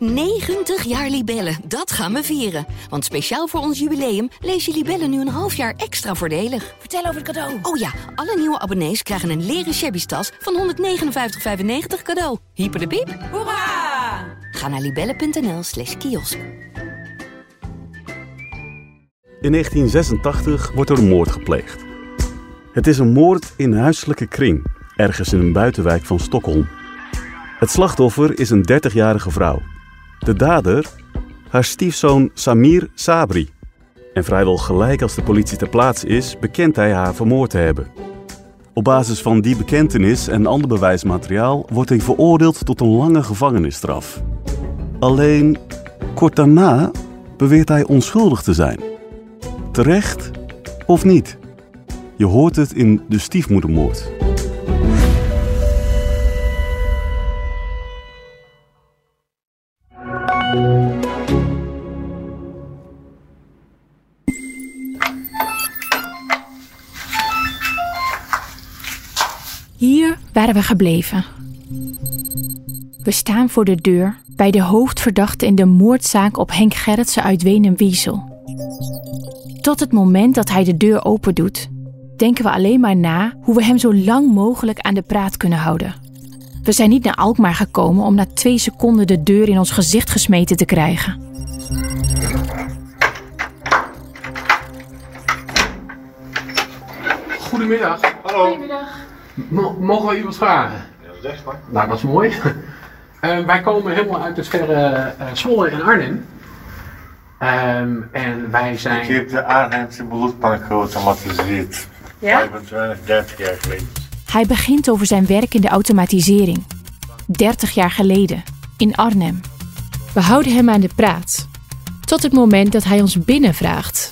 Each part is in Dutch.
90 jaar Libellen, dat gaan we vieren. Want speciaal voor ons jubileum lees je Libellen nu een half jaar extra voordelig. Vertel over het cadeau. Oh ja, alle nieuwe abonnees krijgen een leren shabby tas van 159,95 cadeau. Hyper de piep. Hoera! Ga naar libellen.nl slash kiosk. In 1986 wordt er een moord gepleegd. Het is een moord in huiselijke kring, ergens in een buitenwijk van Stockholm. Het slachtoffer is een 30-jarige vrouw. De dader, haar stiefzoon Samir Sabri. En vrijwel gelijk als de politie ter plaatse is, bekent hij haar vermoord te hebben. Op basis van die bekentenis en ander bewijsmateriaal wordt hij veroordeeld tot een lange gevangenisstraf. Alleen kort daarna beweert hij onschuldig te zijn. Terecht of niet? Je hoort het in de stiefmoedermoord. Waren we gebleven. We staan voor de deur bij de hoofdverdachte in de moordzaak op Henk Gerritsen uit Wenen-Wiesel. Tot het moment dat hij de deur opendoet, denken we alleen maar na hoe we hem zo lang mogelijk aan de praat kunnen houden. We zijn niet naar Alkmaar gekomen om na twee seconden de deur in ons gezicht gesmeten te krijgen. Goedemiddag. Hallo. Goedemiddag. Mo- mogen we u wat vragen? Ja, zeg maar. Nou, dat is mooi. Eh, wij komen helemaal uit het verre eh, Zwolle en Arnhem. Ehm, en wij Ik zijn... heb de Arnhemse bloedbank geautomatiseerd. Ja? 25, 30 jaar geleden. Hij begint over zijn werk in de automatisering. 30 jaar geleden, in Arnhem. We houden hem aan de praat. Tot het moment dat hij ons binnenvraagt.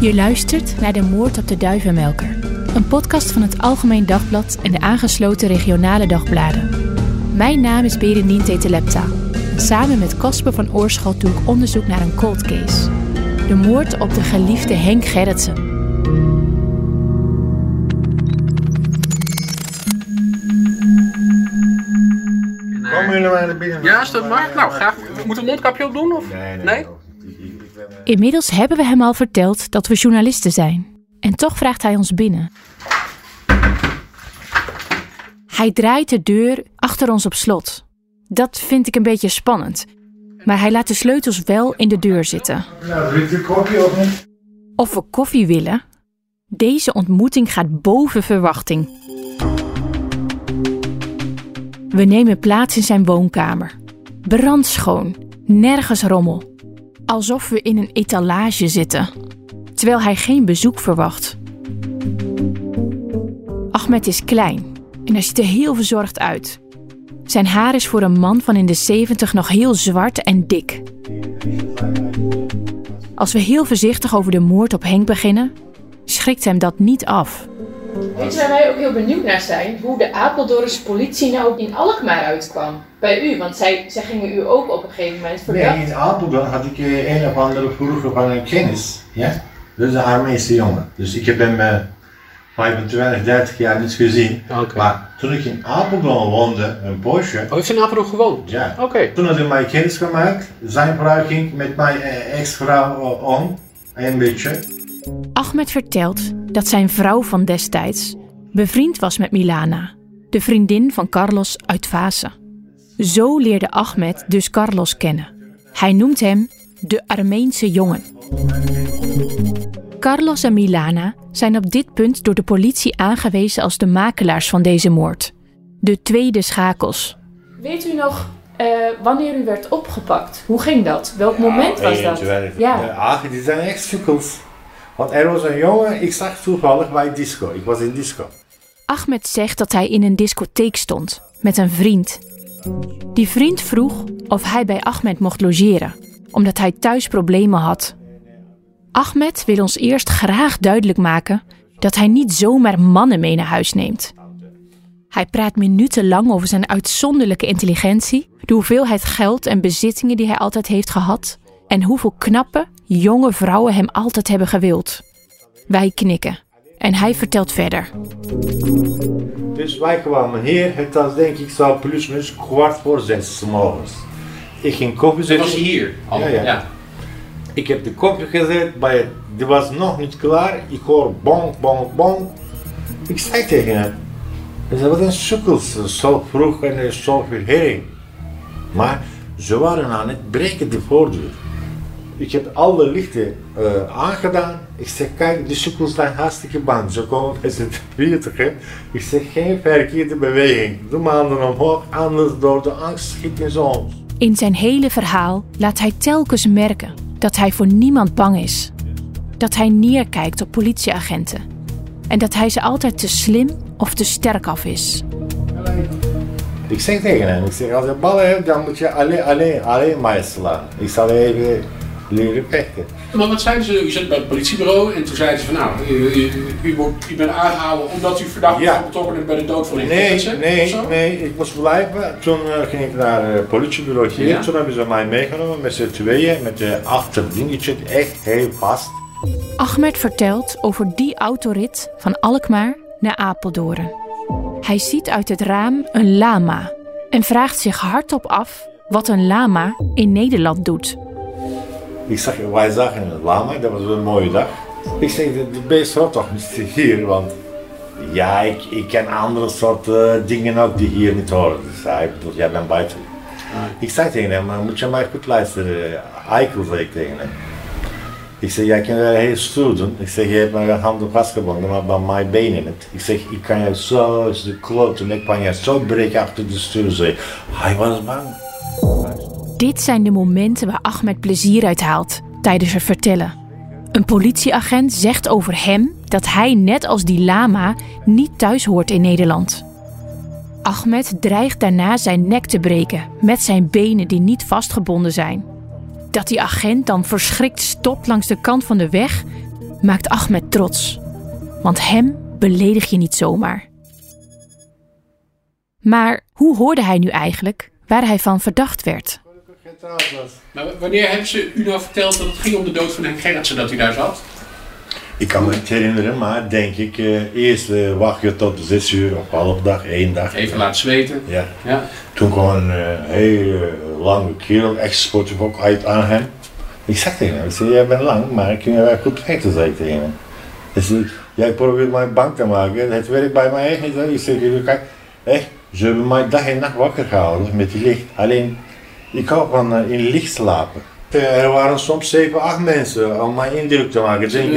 Je luistert naar De Moord op de Duivenmelker. Een podcast van het Algemeen Dagblad en de aangesloten regionale dagbladen. Mijn naam is Berenien Tetelepta. Samen met Casper van Oorschot doe ik onderzoek naar een cold case. De moord op de geliefde Henk Gerritsen. Komen jullie maar naar binnen? Ja, is dat mag? Nou, graag. Moet een mondkapje op doen? Of? Nee, nee. Nee? Inmiddels hebben we hem al verteld dat we journalisten zijn. En toch vraagt hij ons binnen. Hij draait de deur achter ons op slot. Dat vind ik een beetje spannend. Maar hij laat de sleutels wel in de deur zitten. Nou, koffie of niet? Of we koffie willen? Deze ontmoeting gaat boven verwachting. We nemen plaats in zijn woonkamer. Brandschoon, nergens rommel. Alsof we in een etalage zitten, terwijl hij geen bezoek verwacht. Ahmed is klein en hij ziet er heel verzorgd uit. Zijn haar is voor een man van in de 70 nog heel zwart en dik. Als we heel voorzichtig over de moord op Henk beginnen, schrikt hem dat niet af. Weet je waar wij ook heel benieuwd naar zijn? Hoe de Apeldoornse politie nou in Alkmaar uitkwam. Bij u, want zij, zij gingen u ook op een gegeven moment verdacht. Nee, in Apeldoorn had ik eh, een of andere vroeger van een kennis. Ja? Dus een Armeense jongen. Dus ik heb hem eh 25, 30 jaar niet gezien. Maar toen ik in Apeldoorn woonde, een poosje. Oh, heeft u in Apeldoorn gewoond? Ja. Oké. Toen had hij mij kennis gemaakt. Zijn vrouw ging met mijn eh, ex-vrouw eh, om. Een beetje. Ahmed vertelt dat zijn vrouw van destijds bevriend was met Milana, de vriendin van Carlos uit Vase. Zo leerde Ahmed dus Carlos kennen. Hij noemt hem de Armeense jongen. Carlos en Milana zijn op dit punt door de politie aangewezen als de makelaars van deze moord. De tweede schakels. Weet u nog eh, wanneer u werd opgepakt? Hoe ging dat? Welk moment was dat? 21. Ja. Ja, die zijn echt sukkels. Want er was een jongen, ik zag toevallig bij disco. Ik was in disco. Ahmed zegt dat hij in een discotheek stond met een vriend. Die vriend vroeg of hij bij Ahmed mocht logeren, omdat hij thuis problemen had. Ahmed wil ons eerst graag duidelijk maken dat hij niet zomaar mannen mee naar huis neemt. Hij praat minutenlang over zijn uitzonderlijke intelligentie, de hoeveelheid geld en bezittingen die hij altijd heeft gehad en hoeveel knappe, jonge vrouwen hem altijd hebben gewild. Wij knikken. En hij vertelt verder. Dus wij kwamen hier, het was denk ik zo plus minus kwart voor zes 's morgens. Ik ging koffie Dat zetten. was hier. al. Ja, ja. Ik heb de koffie gezet, bij het, die was nog niet klaar. Ik hoor bonk, bonk, bonk. Ik zei tegen hem, ik zei, wat een sukkels, zo vroeg en er is zoveel herrie. Maar ze waren aan het breken de voordeur. Ik heb alle lichten eh, aangedaan. Ik zeg, kijk, de sukkels zijn hartstikke bang. Ze komen met z'n drieën tegemoet. Ik zeg, geen verkeerde beweging. Doe handen omhoog, anders door de angst schieten ze ons. In zijn hele verhaal laat hij telkens merken dat hij voor niemand bang is. Dat hij neerkijkt op politieagenten. En dat hij ze altijd te slim of te sterk af is. Ik zeg tegen hem, ik zeg, als je ballen hebt, dan moet je alleen, alleen, alleen mij slaan. Ik zal even leren vechten. Maar wat zeiden ze? U zat bij het politiebureau en toen zeiden ze van nou, u, u, u, wordt- u bent aangehouden omdat u verdacht Ja. wordt betrokken bent bij de dood van een Nee, mensen, nee, nee, ik moest blijven. Toen eh, ging ik naar het politiebureau hier. Ja. Toen hebben ze mij meegenomen met z'n tweeën, met de achterdingetje, echt heel vast. Ahmed vertelt over die autorit van Alkmaar naar Apeldoorn. Hij ziet uit het raam een lama en vraagt zich hardop af wat een lama in Nederland doet. Ik zag, wij zagen een lama, dat was een mooie dag. Ik zeg, de, beest hoort toch niet hier, want ja, ik, ik ken andere soorten dingen ook die hier niet horen. Dus hij bedoelt, jij bent buiten. Ik zei tegen hem, maar moet je mij goed luisteren, eikel zei ik tegen hem. Ik zeg, jij kan wel heel stoer doen. Ik zeg, je hebt mijn handen vastgebonden, maar bij mijn benen niet. Ik zeg, ik kan je zo, de klote nek kan je zo breken achter de stuur. Hij was bang. Dit zijn de momenten waar Ahmed plezier uit haalt tijdens het vertellen. Een politieagent zegt over hem dat hij net als die lama niet thuis hoort in Nederland. Ahmed dreigt daarna zijn nek te breken met zijn benen die niet vastgebonden zijn. Dat die agent dan verschrikt stopt langs de kant van de weg, maakt Ahmed trots. Want hem beledig je niet zomaar. Maar hoe hoorde hij nu eigenlijk waar hij van verdacht werd? Maar w- wanneer hebben ze u nou verteld dat het ging om de dood van Henk Gerritsen dat u daar zat? Ik kan me niet herinneren, maar denk ik, eh, eerst eh, wacht je tot zes uur of half dag, één dag. Even laten zweten. Ja. Ja. Toen kwam een eh, hele lange kerel, echt sportief ook uit aan hem. Ik zeg tegen hem, ik zeg, jij bent lang, maar kun je wel goed vechten, zei ik tegen hem. Hij zei, jij probeert mij bang te maken, het werkt bij mij echt niet. Ik zeg, kijk, echt, ze hebben mij dag en nacht wakker gehouden met die licht. Alleen, ik hou van eh, in licht slapen. Eh, Er waren soms zeven, acht mensen om mij indruk te maken. Denk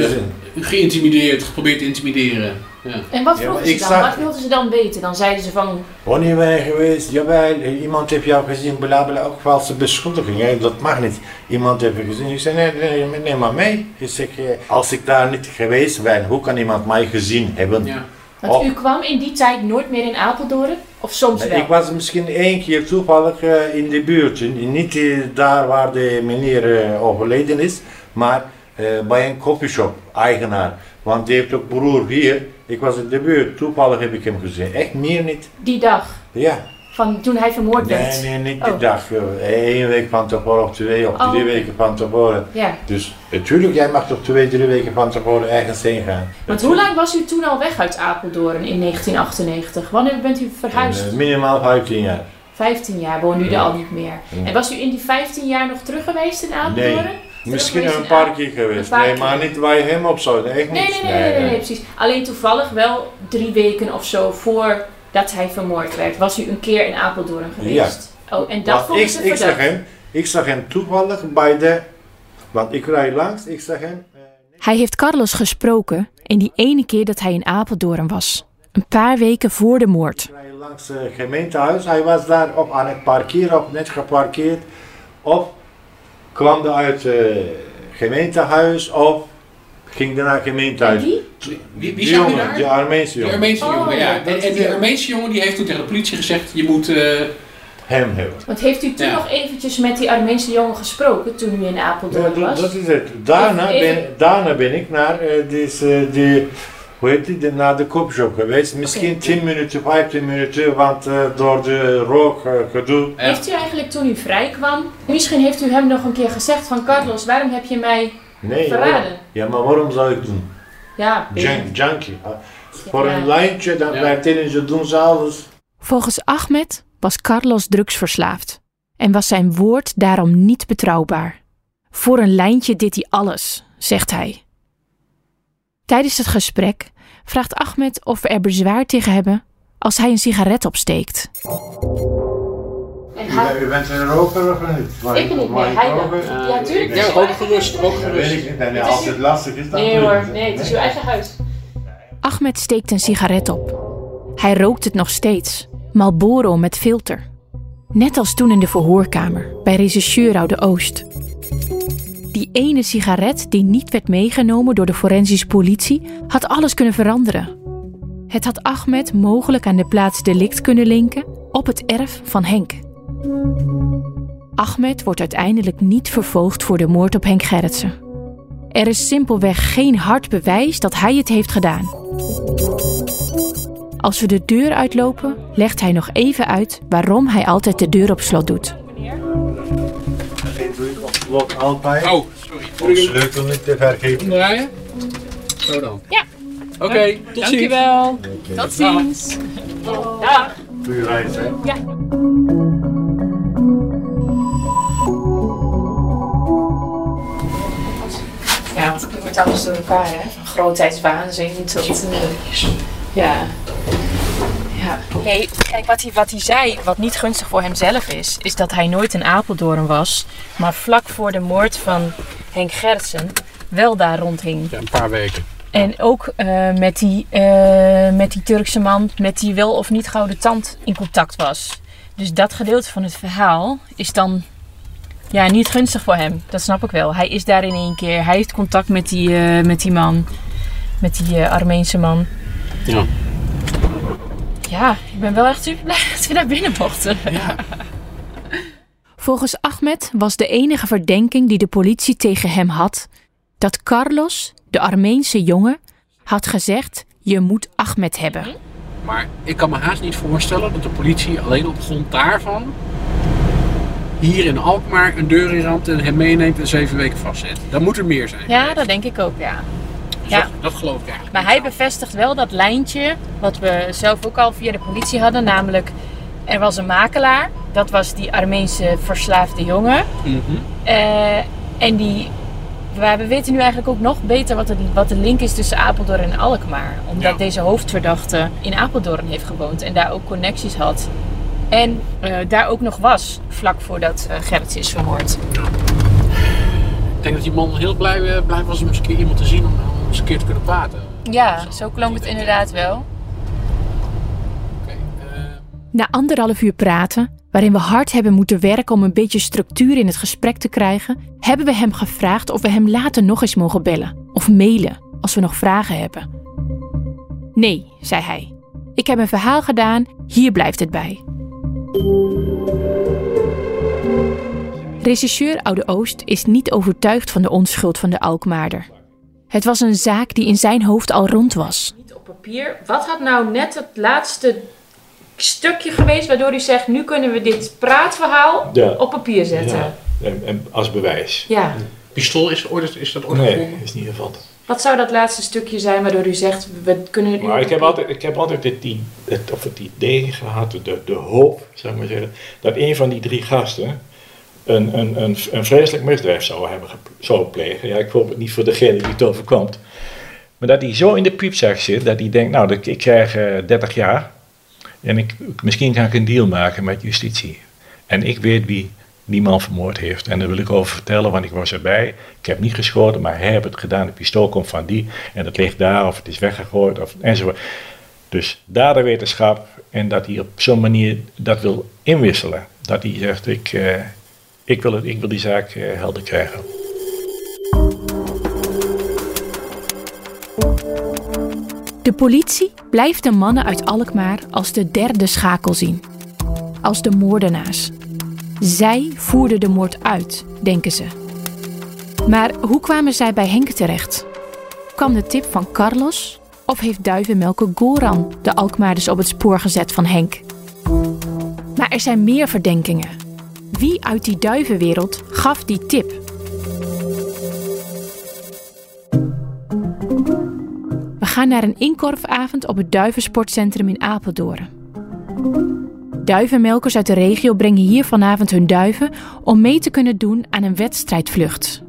U geïntimideerd, geprobeerd te intimideren. Ja. En wat vroegen ze dan? zag- Wat wilden ze dan weten? Dan zeiden ze van, Wanneer ben je geweest? Jawel, iemand heeft jou gezien, bla bla, ook valse beschuldigingen. Dat mag niet. Iemand heeft je gezien. Ik zei, nee, nee, nee, neem maar mee. Ik zeg, eh, als ik daar niet geweest ben, hoe kan iemand mij gezien hebben? Ja. want Oh. u kwam in die tijd nooit meer in Apeldoorn? Of soms wel? Ik was misschien één keer toevallig eh, in de buurt. Niet eh, daar waar de meneer eh, overleden is, maar bij een coffeeshop, eigenaar. Want die heeft ook broer hier. Ik was in de buurt, toevallig heb ik hem gezien. Echt meer niet. Die dag, Ja. Van toen hij vermoord Nee, werd? nee, niet die Oh. dag. Eén week van tevoren of twee of Oh, drie oké. weken van tevoren. Ja. Dus natuurlijk, jij mag toch twee, drie weken van tevoren ergens heen gaan. Want hoe lang was u toen al weg uit Apeldoorn in 1998? Wanneer bent u verhuisd? Eh, minimaal 15 jaar. 15 jaar woonde u er al niet meer. Ja. En was u in die 15 jaar nog terug geweest in Apeldoorn? Nee. Misschien een paar keer geweest. Paar Nee, keer. maar niet bij hem op zo. Echt Nee, niet. nee, nee, nee, nee, nee, precies. Alleen toevallig wel drie weken of zo voordat hij vermoord werd, was u een keer in Apeldoorn geweest. Oh, en dat vonden ik, ze ik zag hem, ik zag hem toevallig bij de, want ik rijd langs, ik zag hem. eh, Hij heeft Carlos gesproken in die ene keer dat hij in Apeldoorn was. Een paar weken voor de moord. Ik rijd langs het gemeentehuis, hij was daar op aan het parkeren, of net geparkeerd, of kwam er uit het gemeentehuis, of ging En gemeentehuis. die? Wie, wie Die zag u jongen, daar? die Armeense De jongen, Armeense Oh, jongen, ja. ja, En, die die- Armeense jongen die heeft toen tegen de politie gezegd, je moet... eh, hem hebben. Want heeft u toen Ja. nog eventjes met die Armeense jongen gesproken toen u in Ja, Apeldoorn was? dat is het. Daarna, Even- ben, daarna ben ik naar eh, dus, eh, die, hoe heet die, de, naar de kopshop geweest. Misschien Oké. 10 minuten, 15 minuten, want door de rook gedoe. ja. Heeft u eigenlijk toen u vrij kwam, misschien heeft u hem nog een keer gezegd van Carlos, waarom heb je mij Nee, verraden? Ja, maar waarom zou ik doen? Ja, Junk, junkie. Voor Ja. een lijntje, dan Ja. blijft in ze doen ze alles. Volgens Ahmed was Carlos drugsverslaafd en was zijn woord daarom niet betrouwbaar. Voor een lijntje deed hij alles, zegt hij. Tijdens het gesprek vraagt Ahmed of we er bezwaar tegen hebben als hij een sigaret opsteekt. En U, hij- bent- u bent een roker of niet? Mag Ik ben niet, ik hij? Ja, tuurlijk. Ja, ook gerust, ook gerust. weet ik niet. En als het lastig is, dan Nee hoor, nee, het is uw eigen huis. Ahmed steekt een sigaret op. Hij rookt het nog steeds, Marlboro met filter. Net als toen in de verhoorkamer bij regisseur Oude Oost. Die ene sigaret die niet werd meegenomen door de forensische politie had alles kunnen veranderen. Het had Ahmed mogelijk aan de plaats delict kunnen linken op het erf van Henk. Ahmed wordt uiteindelijk niet vervolgd voor de moord op Henk Gerritsen. Er is simpelweg geen hard bewijs dat hij het heeft gedaan. Als we de deur uitlopen, legt hij nog even uit waarom hij altijd de deur op slot doet. Geen doe ik op blok altijd. Oh, sorry. Om sleutel niet te vergeten. Omdraaien? Zo dan. Ja. Oké, tot ziens. Dankjewel. Tot ziens. Dag. Goeie reis, hè? Ja, alles door elkaar, hè? Van grootheidswaanzin tot... eh, ja. Ja. Nee, kijk, wat hij, wat hij zei, wat niet gunstig voor hemzelf is, is dat hij nooit in Apeldoorn was, maar vlak voor de moord van Henk Gertsen wel daar rondhing. Ja, een paar weken. En ook eh, met, die, eh, met die Turkse man met die wel of niet gouden tand in contact was. Dus dat gedeelte van het verhaal is dan ja, niet gunstig voor hem. Dat snap ik wel. Hij is daar in één keer. Hij heeft contact met die, eh, met die man. Met die eh, Armeense man. Ja. Ja, ik ben wel echt super blij dat we naar binnen mochten. Volgens Ahmed was de enige verdenking die de politie tegen hem had dat Carlos, de Armeense jongen, had gezegd: Je moet Ahmed hebben. Maar ik kan me haast niet voorstellen dat de politie alleen op grond daarvan hier in Alkmaar een deur in ramt en hem meeneemt en zeven weken vastzet. Dan moet er meer zijn. Ja, dat denk ik ook, ja. Dus ja. Dat, dat geloof ik eigenlijk. Maar hij bevestigt wel dat lijntje wat we zelf ook al via de politie hadden, namelijk er was een makelaar, dat was die Armeense verslaafde jongen. Mhm. Eh, en die, maar we weten nu eigenlijk ook nog beter wat de, wat de link is tussen Apeldoorn en Alkmaar. Omdat Ja. deze hoofdverdachte in Apeldoorn heeft gewoond en daar ook connecties had. En eh, daar ook nog was, vlak voordat eh Gerrit is vermoord. Ik denk dat die man heel blij, eh, blij was om eens een keer iemand te zien om, om eens een keer te kunnen praten. Ja, zo klonk het inderdaad wel. Oké, Na anderhalf uur praten, waarin we hard hebben moeten werken om een beetje structuur in het gesprek te krijgen, hebben we hem gevraagd of we hem later nog eens mogen bellen of mailen als we nog vragen hebben. Nee, zei hij. Ik heb een verhaal gedaan, hier blijft het bij. Regisseur Oude Oost is niet overtuigd van de onschuld van de Alkmaarder. Het was een zaak die in zijn hoofd al rond was. Niet op papier. Wat had nou net het laatste stukje geweest waardoor u zegt, nu kunnen we dit praatverhaal Ja. op papier zetten? Ja, en, en als bewijs. Ja. pistool is, is dat ooit Nee, gevonden? is niet gevallen. Wat zou dat laatste stukje zijn waardoor u zegt, we kunnen het Maar ik heb altijd, ik heb altijd het, het, of het idee gehad, de, de hoop, zou ik maar zeggen, dat een van die drie gasten een, een, een, een vreselijk misdrijf zou, hebben, zou plegen. Ja, ik hoop het niet voor degene die het overkomt. Maar dat hij zo in de piepzak zit, dat hij denkt, nou, ik krijg eh 30 jaar en ik, misschien kan ik een deal maken met justitie. En ik weet wie die man vermoord heeft. En daar wil ik over vertellen, want ik was erbij. Ik heb niet geschoten, maar hij heeft het gedaan. De pistool komt van die en het ligt daar of het is weggegooid of, enzovoort. Dus daar de wetenschap en dat hij op zo'n manier dat wil inwisselen. Dat hij zegt, ik, eh, ik, wil, het, ik wil die zaak eh, helder krijgen. De politie blijft de mannen uit Alkmaar als de derde schakel zien. Als de moordenaars. Zij voerden de moord uit, denken ze. Maar hoe kwamen zij bij Henk terecht? Kwam de tip van Carlos of heeft duivenmelker Goran de Alkmaarders op het spoor gezet van Henk? Maar er zijn meer verdenkingen. Wie uit die duivenwereld gaf die tip? gaan naar een inkorfavond op het Duivensportcentrum in Apeldoorn. Duivenmelkers uit de regio brengen hier vanavond hun duiven om mee te kunnen doen aan een wedstrijdvlucht.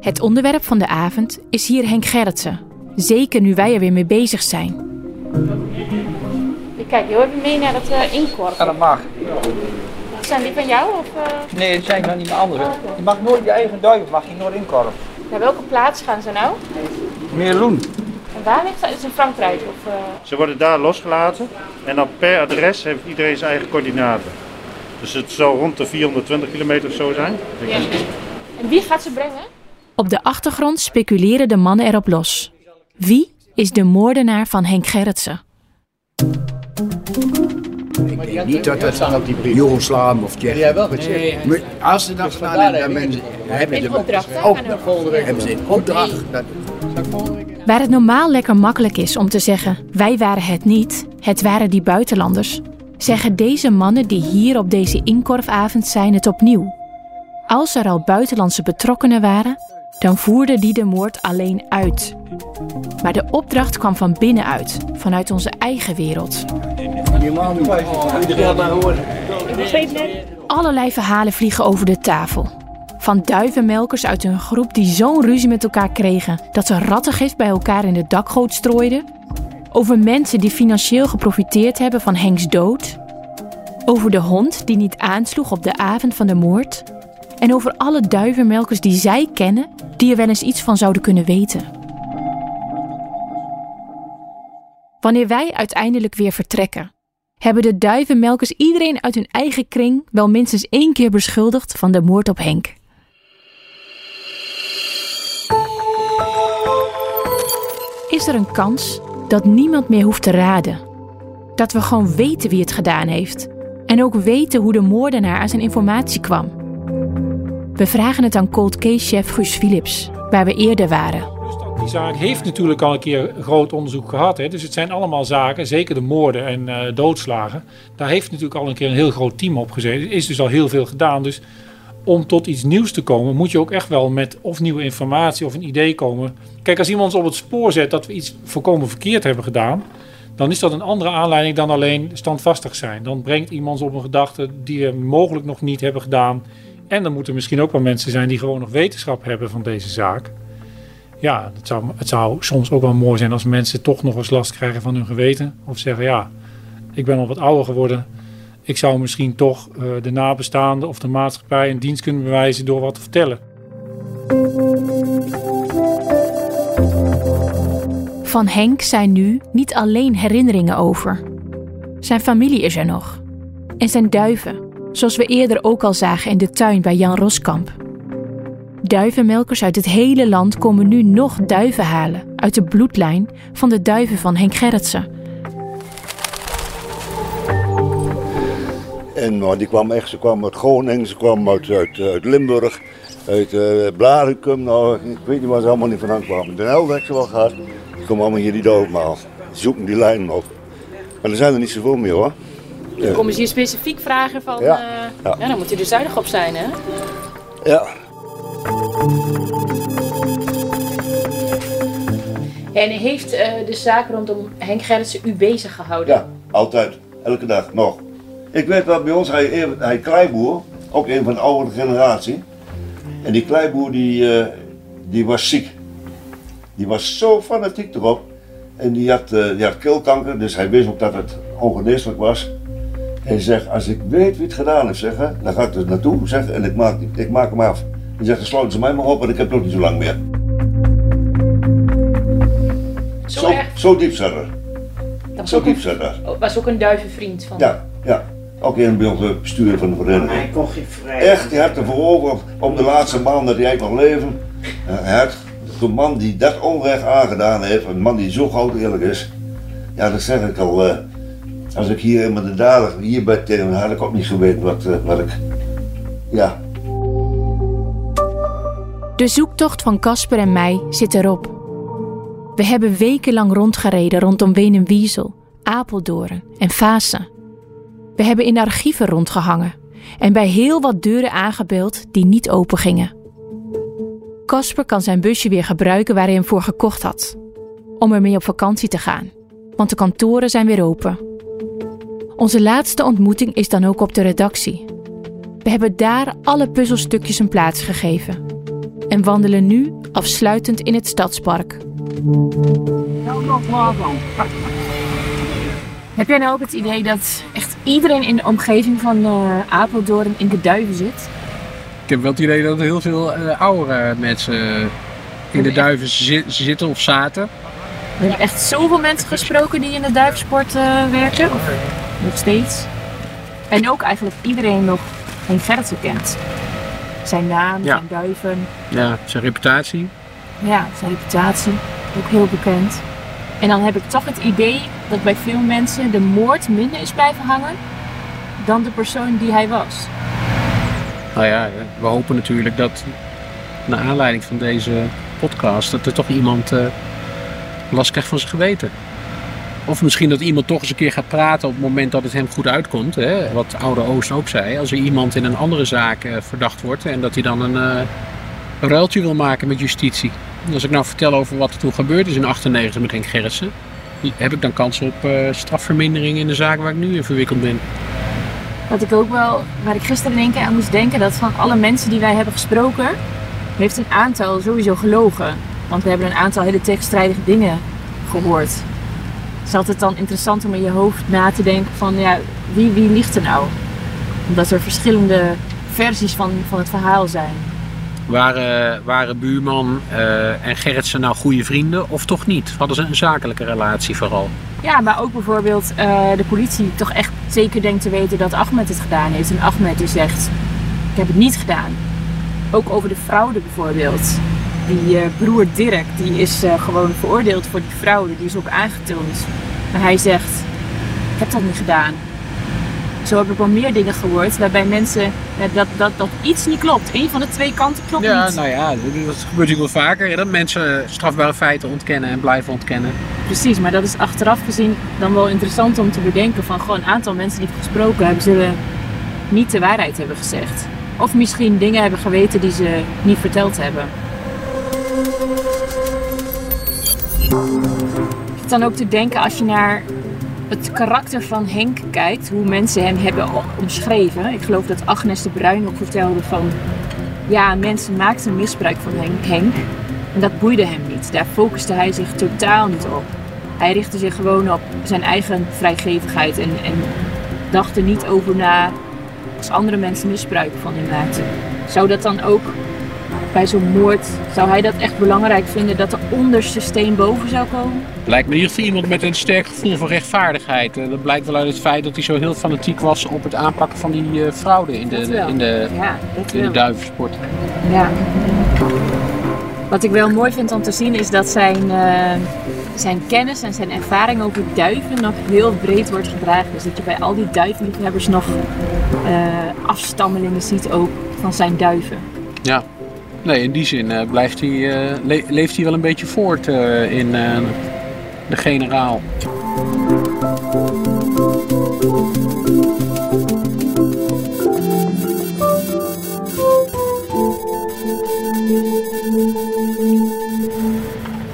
Het onderwerp van de avond is hier Henk Gerritsen. Zeker nu wij er weer mee bezig zijn. Ik kijk heel even mee naar het uh. Ja, dat mag. Zijn die van jou? Of, uh... Nee, dat zijn van iemand anders. Je mag nooit je eigen duiven, mag je nooit inkorven. Naar welke plaats gaan ze nou? Meerloen. Waar ligt dat? Is het in Frankrijk? Of, uh... Ze worden daar losgelaten en dan per adres heeft iedereen zijn eigen coördinaten. Dus het zal rond de 420 kilometer of zo zijn. Ja. En wie gaat ze brengen? Op de achtergrond speculeren de mannen erop los. Wie is de moordenaar van Henk Gerritsen? Ik denk niet dat het Joegoslaven of Tsjechië Ja, wel Maar Als ze dat gedaan hebben, dan ben- hebben ze In opdracht, er- hebben ze in opdracht. Waar het normaal lekker makkelijk is om te zeggen: wij waren het niet, het waren die buitenlanders, zeggen deze mannen die hier op deze inkorfavond zijn het opnieuw. Als er al buitenlandse betrokkenen waren, dan voerden die de moord alleen uit. Maar de opdracht kwam van binnenuit, vanuit onze eigen wereld. Allerlei verhalen vliegen over de tafel. Van duivenmelkers uit een groep die zo'n ruzie met elkaar kregen dat ze rattengif bij elkaar in de dakgoot strooiden. Over mensen die financieel geprofiteerd hebben van Henks dood. Over de hond die niet aansloeg op de avond van de moord. En over alle duivenmelkers die zij kennen, die er wel eens iets van zouden kunnen weten. Wanneer wij uiteindelijk weer vertrekken, hebben de duivenmelkers iedereen uit hun eigen kring wel minstens één keer beschuldigd van de moord op Henk. Is er een kans dat niemand meer hoeft te raden? Dat we gewoon weten wie het gedaan heeft en ook weten hoe de moordenaar aan zijn informatie kwam? We vragen het aan cold case-chef Guus Philips, waar we eerder waren. Die zaak heeft natuurlijk al een keer groot onderzoek gehad. Hè? Dus het zijn allemaal zaken, zeker de moorden en eh, doodslagen. Daar heeft natuurlijk al een keer een heel groot team op gezeten. Er is dus al heel veel gedaan. Dus om tot iets nieuws te komen, moet je ook echt wel met of nieuwe informatie of een idee komen. Kijk, als iemand ons op het spoor zet dat we iets volkomen verkeerd hebben gedaan, dan is dat een andere aanleiding dan alleen standvastig zijn. Dan brengt iemand op een gedachte die we mogelijk nog niet hebben gedaan. En dan moeten misschien ook wel mensen zijn die gewoon nog wetenschap hebben van deze zaak. Ja, zou, het zou soms ook wel mooi zijn als mensen toch nog eens last krijgen van hun geweten. Of zeggen, ja, ik ben al wat ouder geworden. Ik zou misschien toch uh, de nabestaanden of de maatschappij een dienst kunnen bewijzen door wat te vertellen. Van Henk zijn nu niet alleen herinneringen over. Zijn familie is er nog. En zijn duiven, zoals we eerder ook al zagen in de tuin bij Jan Roskamp. Duivenmelkers uit het hele land komen nu nog duiven halen uit de bloedlijn van de duiven van Henk Gerritsen. En nou, die kwam echt, ze kwam uit Groningen, ze kwam uit, uit, uit Limburg, uit uh, Blaricum. Nou, ik weet niet waar ze allemaal niet vandaan kwamen. De Helder heb ze wel gehad. Die komen allemaal hier die doodmaal. Zoeken die lijnen op. Maar er zijn er niet zoveel meer hoor. Dan komen ze hier specifiek vragen van... Ja. Uh, Ja. ja, dan moet je er zuinig op zijn, hè? Ja. En heeft eh, de zaak rondom Henk Gerritsen u bezig gehouden? Ja, altijd. Elke dag nog. Ik weet wel, bij ons, hij, hij kleiboer, ook een van de oudere generatie. En die kleiboer die, eh, die was ziek. Die was zo fanatiek erop. En die had, eh, die had keelkanker, dus hij wist ook dat het ongeneeslijk was. En hij zegt, als ik weet wie het gedaan heeft, zeg, hè, dan ga ik er naartoe zeg, en ik maak, ik maak hem af. Hij zegt, dan sluiten ze mij maar op, en ik heb nog niet zo lang meer. Zo, Zo, zo diep zat er. Dat was Zo ook, diep een, zat er. was ook een duivenvriend van Ja, ja. Ook een bij ons het bestuur van de vereniging. Hij kon geen vrij. Echt, die had ervoor over om de laatste maanden dat hij eigenlijk nog leven. Uh, hij had een man die dat onrecht aangedaan heeft, een man die zo groot eerlijk is. Ja, dat zeg ik al. eh, als ik hier met de dader hierbij tegen had ik ook niet geweten wat, eh, wat ik. Ja, De zoektocht van Casper en mij zit erop. We hebben wekenlang rondgereden rondom Wenenwiesel, Apeldoorn en Vaassen. We hebben in archieven rondgehangen en bij heel wat deuren aangebeld die niet open gingen. Casper kan zijn busje weer gebruiken waar hij hem voor gekocht had. om ermee op vakantie te gaan, want de kantoren zijn weer open. Onze laatste ontmoeting is dan ook op de redactie. We hebben daar alle puzzelstukjes een plaats gegeven en wandelen nu afsluitend in het stadspark. Heb jij nou ook het idee dat echt iedereen in de omgeving van uh, Apeldoorn in de duiven zit? Ik heb wel het idee dat er heel veel uh, oudere mensen in de duiven zi zitten of zaten. We hebben echt zoveel mensen gesproken die in de duivensport uh, werken. Of nog steeds. En ook eigenlijk iedereen nog Henk Gerritsen kent. Zijn naam, Ja. zijn duiven. Ja, zijn reputatie. Ja, zijn reputatie. Ook heel bekend. En dan heb ik toch het idee dat bij veel mensen de moord minder is blijven hangen dan de persoon die hij was. Nou ja, we hopen natuurlijk dat naar aanleiding van deze podcast dat er toch iemand eh, last krijgt van zijn geweten. Of misschien dat iemand toch eens een keer gaat praten op het moment dat het hem goed uitkomt. Hè? Wat oude Oost ook zei. Als er iemand in een andere zaak eh, verdacht wordt en dat hij dan een, eh, een ruiltje wil maken met justitie. Als ik nou vertel over wat er toen gebeurd is in 98 met Henk Gerritsen, heb ik dan kans op eh, strafvermindering in de zaak waar ik nu in verwikkeld ben. Wat ik ook wel, waar ik gisteren keer aan moest denken, dat van alle mensen die wij hebben gesproken, heeft een aantal sowieso gelogen. Want we hebben een aantal hele tegenstrijdige dingen gehoord. Het is altijd dan interessant om in je hoofd na te denken van ja, wie, wie liegt er nou? Omdat er verschillende versies van, van het verhaal zijn. Waren, waren buurman eh, en Gerritsen nou goede vrienden of toch niet? Hadden ze een zakelijke relatie vooral? Ja, maar ook bijvoorbeeld eh, de politie toch echt zeker denkt te weten dat Ahmed het gedaan heeft. En Ahmed die zegt, ik heb het niet gedaan. Ook over de fraude bijvoorbeeld. Die eh, broer Dirk, die is gewoon veroordeeld voor die fraude. Die is ook aangetoond. Maar hij zegt, ik heb dat niet gedaan. Zo heb ik wel meer dingen gehoord waarbij mensen, ja, dat, dat, dat iets niet klopt. Eén van de twee kanten klopt Ja, niet. nou ja, dat gebeurt natuurlijk wel vaker. hè, Dat mensen strafbare feiten ontkennen en blijven ontkennen. Precies, maar dat is achteraf gezien dan wel interessant om te bedenken van gewoon een aantal mensen die ik gesproken heb, zullen niet de waarheid hebben gezegd. Of misschien dingen hebben geweten die ze niet verteld hebben. Ik dan ook te denken als je naar het karakter van Henk kijkt, hoe mensen hem hebben omschreven. Ik geloof dat Agnes de Bruin ook vertelde van ja, mensen maakten misbruik van Henk. Henk. En dat boeide hem niet. Daar focuste hij zich totaal niet op. Hij richtte zich gewoon op zijn eigen vrijgevigheid en, en dacht er niet over na als andere mensen misbruik van hem maakten. Zou dat dan ook bij zo'n moord, zou hij dat echt belangrijk vinden dat de onderste steen boven zou komen? Lijkt me in ieder geval iemand met een sterk gevoel voor rechtvaardigheid. Dat blijkt wel uit het feit dat hij zo heel fanatiek was op het aanpakken van die eh, fraude in de, in de, Ja, in de duivensport. Ja. Wat ik wel mooi vind om te zien is dat zijn, eh, zijn kennis en zijn ervaring over duiven nog heel breed wordt gedragen. Dus dat je bij al die duivenliefhebbers nog eh, afstammelingen ziet ook van zijn duiven. Ja. Nee, in die zin eh, blijft hij, eh, le- leeft hij wel een beetje voort eh, in de generaal.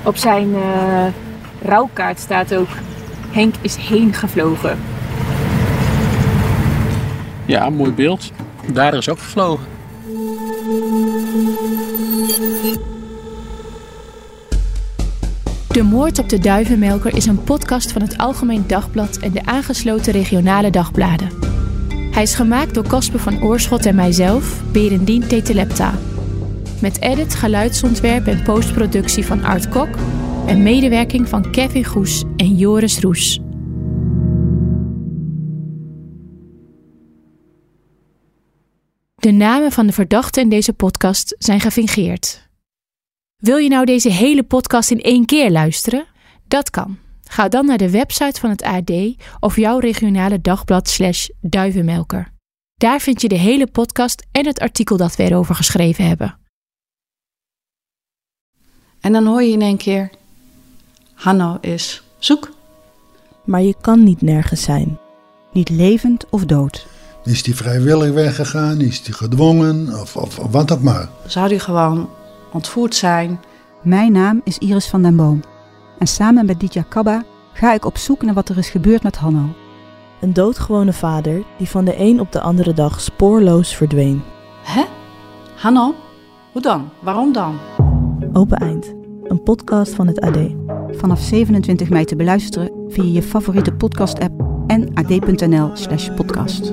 Op zijn rouwkaart staat ook Henk is heen gevlogen. Ja, mooi beeld. Daar is ook gevlogen. De moord op de duivenmelker is een podcast van het Algemeen Dagblad en de aangesloten regionale dagbladen. Hij is gemaakt door Casper van Oorschot en mijzelf, Berendien Tetelepta. Met edit, geluidsontwerp en postproductie van Art Kok en medewerking van Kevin Goes en Joris Roes. De namen van de verdachten in deze podcast zijn gefingeerd. Wil je nou deze hele podcast in één keer luisteren? Dat kan. Ga dan naar de website van het AD of jouw regionale dagblad slash duivenmelker. Daar vind je de hele podcast en het artikel dat we erover geschreven hebben. En dan hoor je in één keer: Hanno is zoek. Maar je kan niet nergens zijn. Niet levend of dood. Is die vrijwillig weggegaan? Is die gedwongen? Of, of, of wat ook maar. Zou die gewoon ontvoerd zijn? Mijn naam is Iris van den Boom. En samen met Ditya Kabba ga ik op zoek naar wat er is gebeurd met Hanno. Een doodgewone vader die van de een op de andere dag spoorloos verdween. Hè? Hanno? Hoe dan? Waarom dan? Open Eind, een podcast van het AD. Vanaf 27 mei te beluisteren via je favoriete podcast-app en ad.nl/slash podcast.